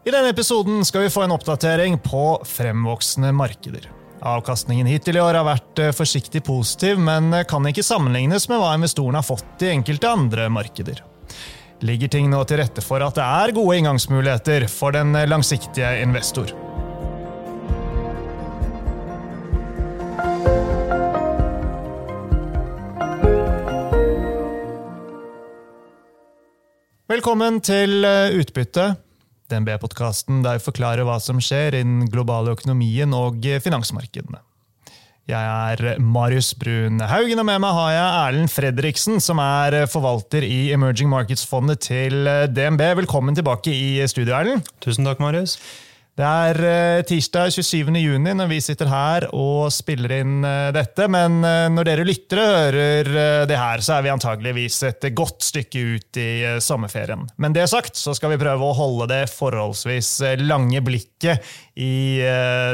I denne episoden skal vi få en oppdatering på fremvoksende markeder. Avkastningen hittil i år har vært eh, forsiktig positiv, men kan ikke sammenlignes med hva investorene har fått i enkelte andre markeder. Ligger ting nå til rette for at det er gode inngangsmuligheter for den langsiktige investor? Velkommen til eh, Utbytte, DNB-podkasten der vi forklarer hva som skjer i den globale økonomien og finansmarkedene. Jeg er Marius Brun Haugen, og med meg har jeg Erlend Fredriksen, som er forvalter i Emerging Markets-fondet til DNB. Velkommen tilbake i studio, Erlend. Tusen takk, Marius. Det er uh, tirsdag 27. juni når vi sitter her og spiller inn uh, dette. Men uh, når dere lyttere hører det her, så er vi antageligvis et godt stykke ut i sommerferien. Men det sagt, så skal vi prøve å holde det forholdsvis lange blikket i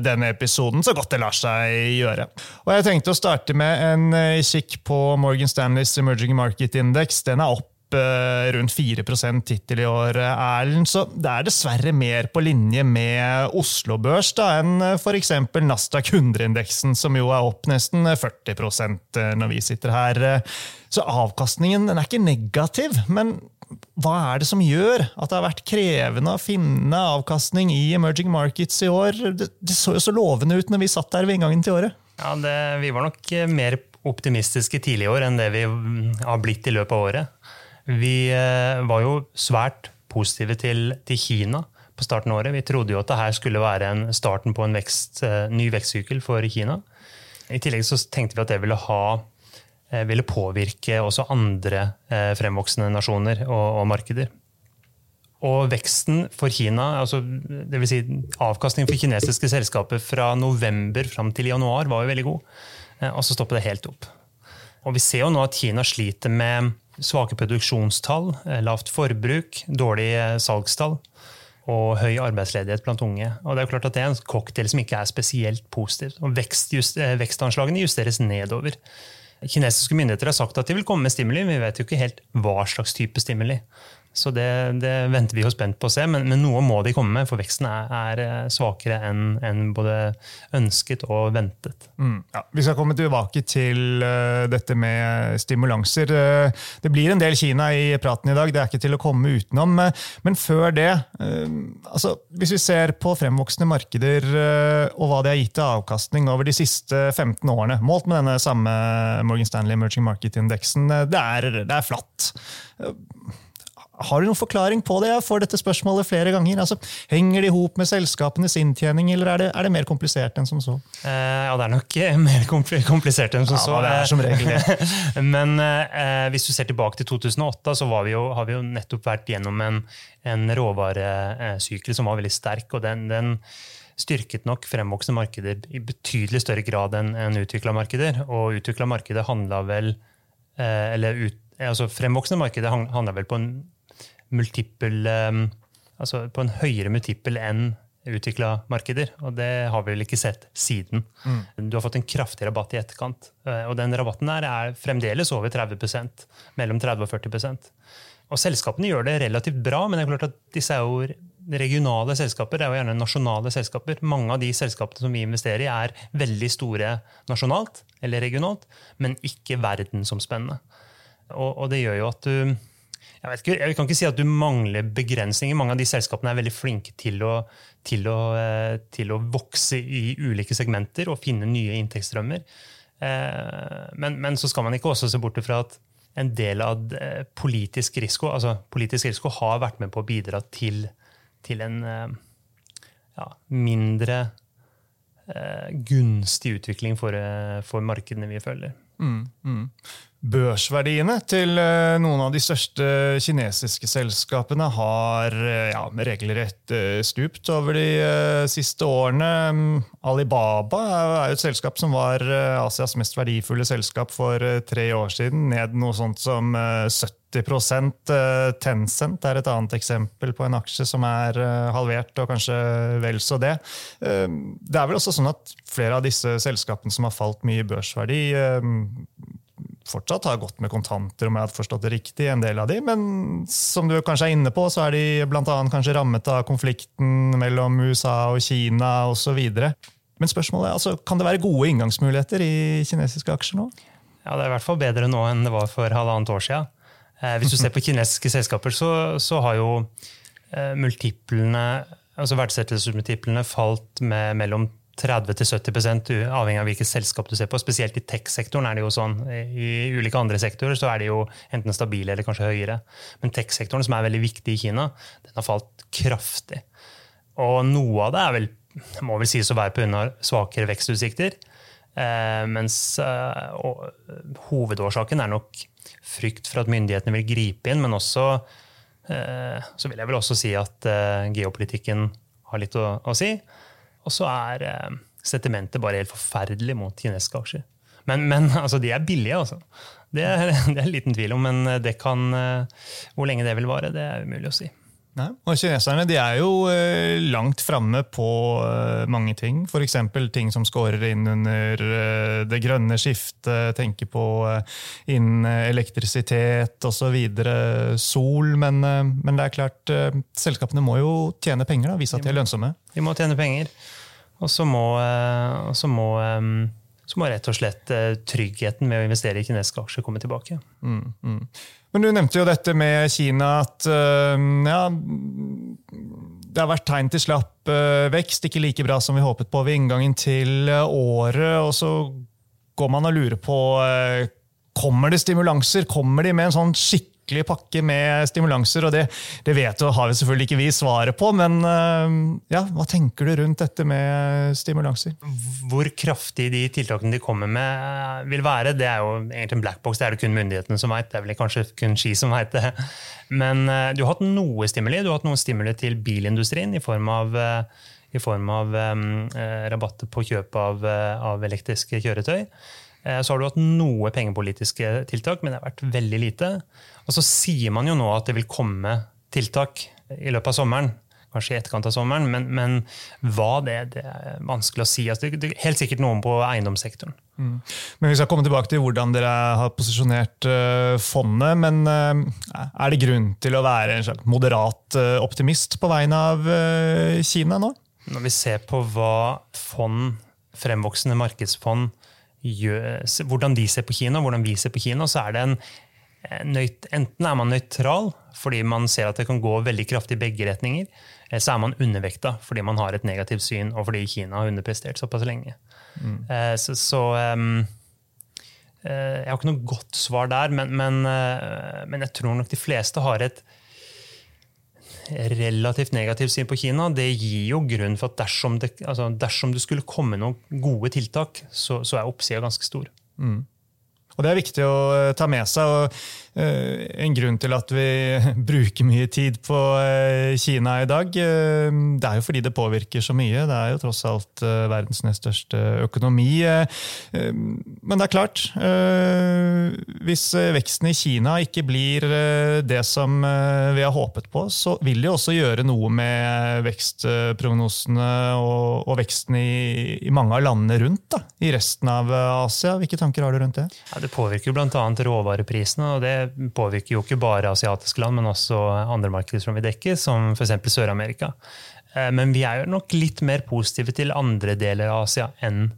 denne episoden så godt det lar seg gjøre. Og Jeg tenkte å starte med en kikk på Morgan Stanleys Emerging Market Index. Den er opp Eh, rundt 4% hittil i år, Erlend. Så det er dessverre mer på linje med Oslo Børs da, enn eh, f.eks. Nasdaq 100-indeksen, som jo er opp nesten 40 eh, når vi sitter her. Så avkastningen er ikke negativ, men hva er det som gjør at det har vært krevende å finne avkastning i emerging markets i år? Det, det så jo så lovende ut når vi satt der ved inngangen til året. Ja, det, Vi var nok mer optimistiske tidlig i år enn det vi har blitt i løpet av året. Vi eh, var jo svært positive til, til, Kina på starten av året. Vi trodde jo at dette skulle være en starten på en vekst, eh, ny vekstsykkel for Kina. I tillegg så tenkte vi at det ville, ha, eh, ville påvirke også andre fremvoksende nasjoner og, og markeder. Og veksten for Kina, altså dvs. Si avkastningen for kinesiske selskaper fra november fram til januar, var jo veldig god. Og så stoppet det helt opp. Og vi ser jo nå at Kina sliter med svake produksjonstall, eh, lavt forbruk, dårlige eh, salgstall og høy arbeidsledighet blant unge. Og Det er jo klart at det er en cocktail som ikke er spesielt positiv. Og vekst, just, Vekstanslagene justeres nedover. Kinesiske myndigheter har sagt at de vil komme med stimuli, men vi vet jo ikke helt hva slags type stimuli. Så det, det, venter vi jo spent på å se, men, men, noe må de komme med. For veksten er, er eh, svakere enn en både ønsket og ventet. Mm, ja. Vi skal komme tilbake til uh, dette med stimulanser. Uh, det blir en del Kina i praten i dag, det er ikke til å komme utenom. Uh, men før det, altså, hvis vi ser på fremvoksende markeder og hva det har gitt av avkastning over de siste 15 årene, målt med denne samme Morgan Stanley Emerging Market-indeksen, det, det, er flatt. Har du noen forklaring på det? Jeg får dette spørsmålet flere ganger. Altså, henger det i hop med selskapenes inntjening, eller er det, er det, mer komplisert enn som så? Eh, ja, det er nok eh, mer komplisert enn som ja, så. Det er som regel det. Men eh, hvis du ser tilbake til 2008, så vi jo, har vi jo nettopp vært gjennom en, en råvaresykkel som var veldig sterk. og den, den styrket nok fremvoksende markeder i betydelig større grad enn en utvikla markeder. Og utvikla markeder handla vel eh, eller ut, altså Fremvoksende markeder handla vel på en multiple ehm, Altså på en høyere multiple enn utvikla markeder. Og det har vi vel ikke sett siden. Mm. Du har fått en kraftig rabatt i etterkant. Eh, og den rabatten der er fremdeles over 30% mellom 30 og 40% Og selskapene gjør det relativt bra, men det er klart at disse er jo regionale selskaper. Det er jo gjerne nasjonale selskaper. Mange av de selskapene som vi investerer i, er veldig store nasjonalt eller regionalt, men ikke verdensomspennende. Og, og det gjør jo at du jeg, ikke, jeg, kan ikke si at du mangler begrensninger. Mange av de selskapene er veldig flinke til å, til å, eh, til å vokse i ulike segmenter og finne nye inntektsstrømmer. Eh, men, men, så skal man ikke også se bort fra at en del av eh, politisk risiko, altså politisk risiko har vært med på å bidra til, til en ja, mindre gunstig utvikling for, for markedene vi følger. Mm, mm. Børsverdiene til eh, noen av de største kinesiske selskapene har eh, ja, regelrett eh, stupt over de siste årene. Mm, Alibaba er jo et selskap som var Asias mest verdifulle selskap for tre år siden. Ned noe sånt som 70% Tencent er et annet eksempel på en aksje som er halvert, og kanskje vel så det. Det er vel også sånn at flere av disse selskapene som har falt mye i børsverdi, fortsatt har gått med kontanter, om jeg har forstått det riktig, en del av de, men som du kanskje er inne på, så er de annet kanskje rammet av konflikten mellom USA og Kina osv. Men spørsmålet er, altså, kan det være gode inngangsmuligheter i kinesiske aksjer nå? Ja, Det er i hvert fall bedre nå enn det var for halvannet år siden. Eh, hvis du ser på kinesiske selskaper, så, så har jo eh, multiplene, altså verdsettelsesmultiplene falt med mellom 30-70% avhengig av hvilket selskap du ser på. Spesielt i tech-sektoren er det jo sånn. I ulike andre sektorer så er de jo enten stabile eller kanskje høyere. Men tech-sektoren, som er veldig viktig i Kina, den har falt kraftig. Og noe av det er vel, må vel sies å være pga. svakere vekstutsikter. Eh, mens eh, og, hovedårsaken er nok frykt for at myndighetene vil gripe inn, men også eh, så vil jeg vel også si at eh, geopolitikken har litt å, å si. Og så er eh, sentimentet bare helt forferdelig mot kinesiske aksjer. Men, men altså, de er billige, altså. Det er, det er liten tvil om, men det kan, eh, hvor lenge det vil vare, det er umulig å si. Nei. Og Kineserne de er jo eh, langt framme på eh, mange ting. F.eks. ting som scorer inn under eh, det grønne skiftet. Tenker på eh, innen elektrisitet osv. Sol. Men, eh, men, det er klart, eh, selskapene må jo tjene penger. da, Vise at de er lønnsomme. De må tjene penger. Og så må, så må, så må rett og slett tryggheten med å investere i kinesiske aksjer komme tilbake. Mm, mm. Men du nevnte jo dette med Kina, at ja, det har vært tegn til slapp vekst. Ikke like bra som vi håpet på ved inngangen til året. Og så går man og lurer på Kommer det stimulanser? Kommer de med en sånn skikkelig pakke med stimulanser? og Det, det vet du, har vi selvfølgelig ikke vi svaret på, men ja, hva tenker du rundt dette med stimulanser? Hvor kraftig de tiltakene de kommer med vil være, det er jo egentlig en blackbox. Det er det kun myndighetene som vet. Det er vel kanskje kun Ski som vet det. Men du har hatt noe stimuli. Du har hatt noe stimuli til bilindustrien i form av i form av um, rabatter på kjøp av, av elektriske kjøretøy. Så har du hatt noe pengepolitiske tiltak, men det har vært veldig lite. Og så sier man jo nå at det vil komme tiltak i løpet av sommeren. Kanskje i etterkant av sommeren, men, men hva det, det er vanskelig å si. Altså, det, er helt sikkert noen på eiendomssektoren. Mm. Men Vi skal komme tilbake til hvordan dere har posisjonert uh, fondet. Men uh, er det grunn til å være en slags moderat optimist på vegne av Kina nå? Når vi ser på hva fond, fremvoksende markedsfond hvordan de ser på Kina, hvordan vi ser på Kina, så er det en Enten er man nøytral fordi man ser at det kan gå veldig kraftig i begge retninger, eller så er man undervekta fordi man har et negativt syn, og fordi Kina har underprestert såpass lenge. Mm. Så, så um, Jeg har ikke noe godt svar der, men, men, men, jeg tror nok de fleste har et relativt negativt syn på Kina. Det gir jo grunn for at dersom det, altså dersom det skulle komme noen gode tiltak, så, så er oppsida ganske stor. Mm. Og Det er viktig å ta med seg. og En grunn til at vi bruker mye tid på Kina i dag, det er jo fordi det påvirker så mye. Det er jo tross alt verdens nest største økonomi. Men det er klart, hvis veksten i Kina ikke blir det som vi har håpet på, så vil det også gjøre noe med vekstprognosene og, veksten i, mange av landene rundt da, i resten av Asia. Hvilke tanker har du rundt det? Ja, det påvirker bl.a. råvareprisene. og Det påvirker jo ikke bare asiatiske land, men også andre markeder som vi dekker, som f.eks. Sør-Amerika. Men vi er jo nok litt mer positive til andre deler av Asia enn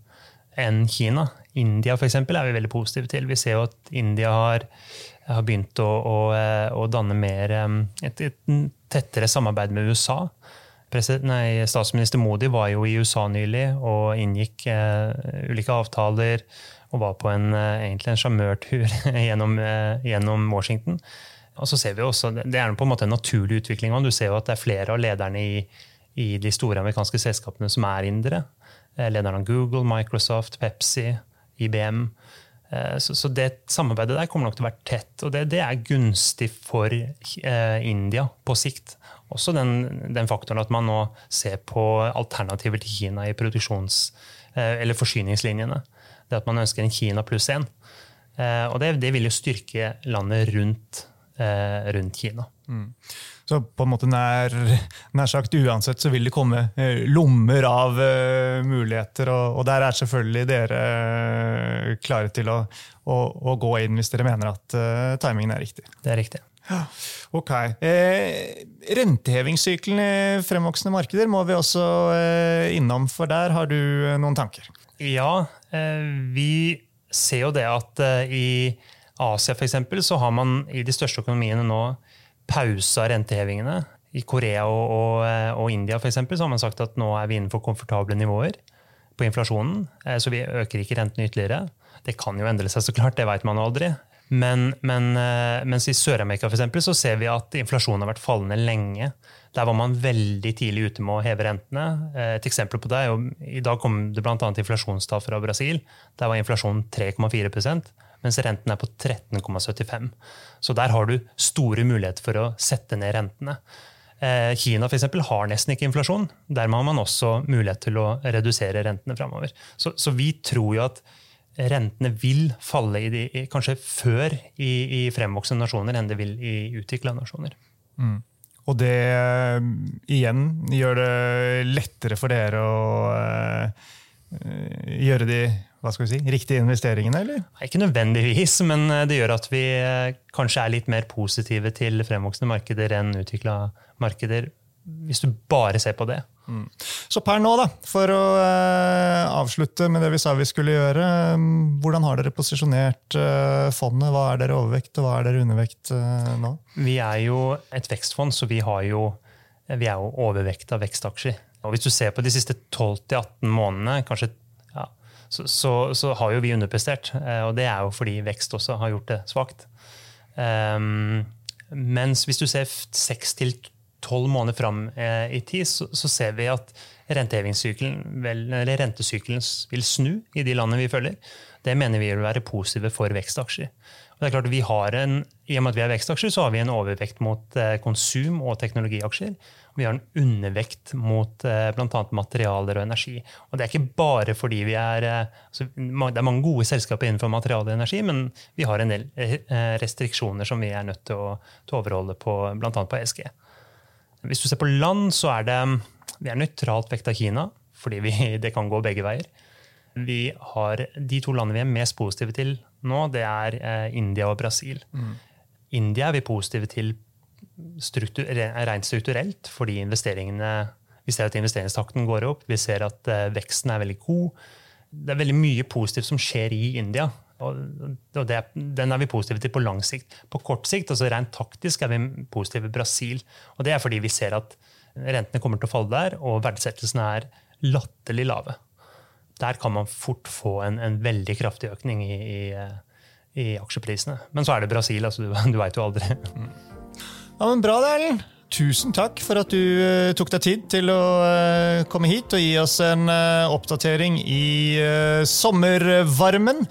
enn Kina. India for eksempel, er vi veldig positive til. Vi ser jo at India har, har begynt å, å, å, danne mer et, et, tettere samarbeid med USA. Nei, statsminister Modi var jo i USA nylig og inngikk eh, ulike avtaler og var på en, eh, egentlig en sjarmørtur gjennom, eh, gjennom, Washington. Og så ser vi også, Det er på en måte en naturlig utvikling. Du ser jo at det er flere av lederne i, i de store amerikanske selskapene som er indere. Eh, lederne av Google, Microsoft, Pepsi, IBM. Så, så, det samarbeidet der kommer nok til å være tett. Og det, det er gunstig for India på sikt. Også den, den, faktoren at man nå ser på alternativer til Kina i produksjons- eh, eller forsyningslinjene det at man ønsker en Kina pluss én. Eh, og det, det, vil jo styrke landet rundt, eh, rundt Kina. Mm. Så på en måte nær, nær, sagt uansett så vil det komme lommer av uh, muligheter, og, og, der er selvfølgelig dere klare til å, å, å, gå inn hvis dere mener at uh, timingen er riktig. Det er riktig. Ja, ok. Eh, rentehevingssykkelen i fremvoksende markeder må vi også innom, for der har du noen tanker? Ja, vi ser jo det at i Asia for eksempel, så har man i de største økonomiene nå pausa rentehevingene. I Korea og, og, eh, og India for eksempel, så har man sagt at nå er vi innenfor komfortable nivåer på inflasjonen. Eh, så vi øker ikke rentene ytterligere. Det kan jo endre seg, så klart, det vet man jo aldri. Men, men, eh, mens i Sør-Amerika for så ser vi at inflasjonen har vært fallende lenge. Der var man veldig tidlig ute med å heve rentene. Et eksempel på det er jo, I dag kom det bl.a. inflasjonstall fra Brasil. Der var inflasjonen 3,4% mens renten er på 13,75. Så der har du store muligheter for å sette ned rentene. Eh, Kina for eksempel, har nesten ikke inflasjon. Dermed har man også mulighet til å redusere rentene framover. Så, så, vi tror jo at rentene vil falle i de, kanskje før i, i fremvoksende nasjoner enn det vil i utvikla nasjoner. Mm. Og det eh, igjen gjør det lettere for dere å uh, gjøre de hva skal vi si, riktige investeringene, eller? Ikke nødvendigvis, men det gjør at vi kanskje er litt mer positive til fremvoksende markeder enn utvikla markeder, hvis du bare ser på det. Mm. Så per nå, da, for å eh, avslutte med det vi sa vi skulle gjøre. Mm, hvordan har dere posisjonert eh, fondet? Hva er dere overvekt, og hva er dere undervekt eh, nå? Vi er jo et vekstfond, så vi, jo, vi er jo overvekt av vekstaksjer. Og hvis du ser på de siste 12-18 månedene, kanskje så, så, så, har jo vi underprestert. Eh, og det er jo fordi vekst også har gjort det svakt. Um, mens hvis du ser seks til tolv måneder fram eh, i tid, så, så, ser vi at rentesykkelen vil snu i de landene vi følger. Det mener vi vil være positive for vekstaksjer. Og det er klart vi har en, I og med at vi er vekstaksjer, så har vi en overvekt mot eh, konsum og teknologiaksjer. Vi har en undervekt mot eh, bl.a. materialer og energi. Og det er ikke bare fordi vi er altså, Det er mange gode selskaper innenfor materialer og energi, men vi har en del restriksjoner som vi er nødt til å, til å overholde på bl.a. på ESG. Hvis du ser på land, så er det vi er nøytralt vekt av Kina, fordi vi, det kan gå begge veier. Vi har De to landene vi er mest positive til nå, det er India og Brasil. Mm. India er vi positive til struktur, rent strukturelt, fordi investeringene vi ser at investeringstakten går opp, vi ser at uh, veksten er veldig god. Det er veldig mye positivt som skjer i India. Og, det, den er vi positive til på lang sikt. På kort sikt, altså rent taktisk, er vi positive i Brasil. Og det er fordi vi ser at rentene kommer til å falle der, og verdsettelsene er latterlig lave. Der kan man fort få en, en veldig kraftig økning i, i, eh, i, aksjeprisene. Men så er det Brasil, altså du, du veit jo aldri. Ja, men Bra, det, Erlend. Tusen takk for at du uh, tok deg tid til å uh, komme hit og gi oss en uh, oppdatering i sommervarmen.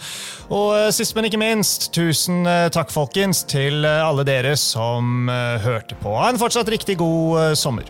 Og sist, men ikke minst, tusen takk, folkens, til alle dere som hørte på. Ha en fortsatt riktig god sommer.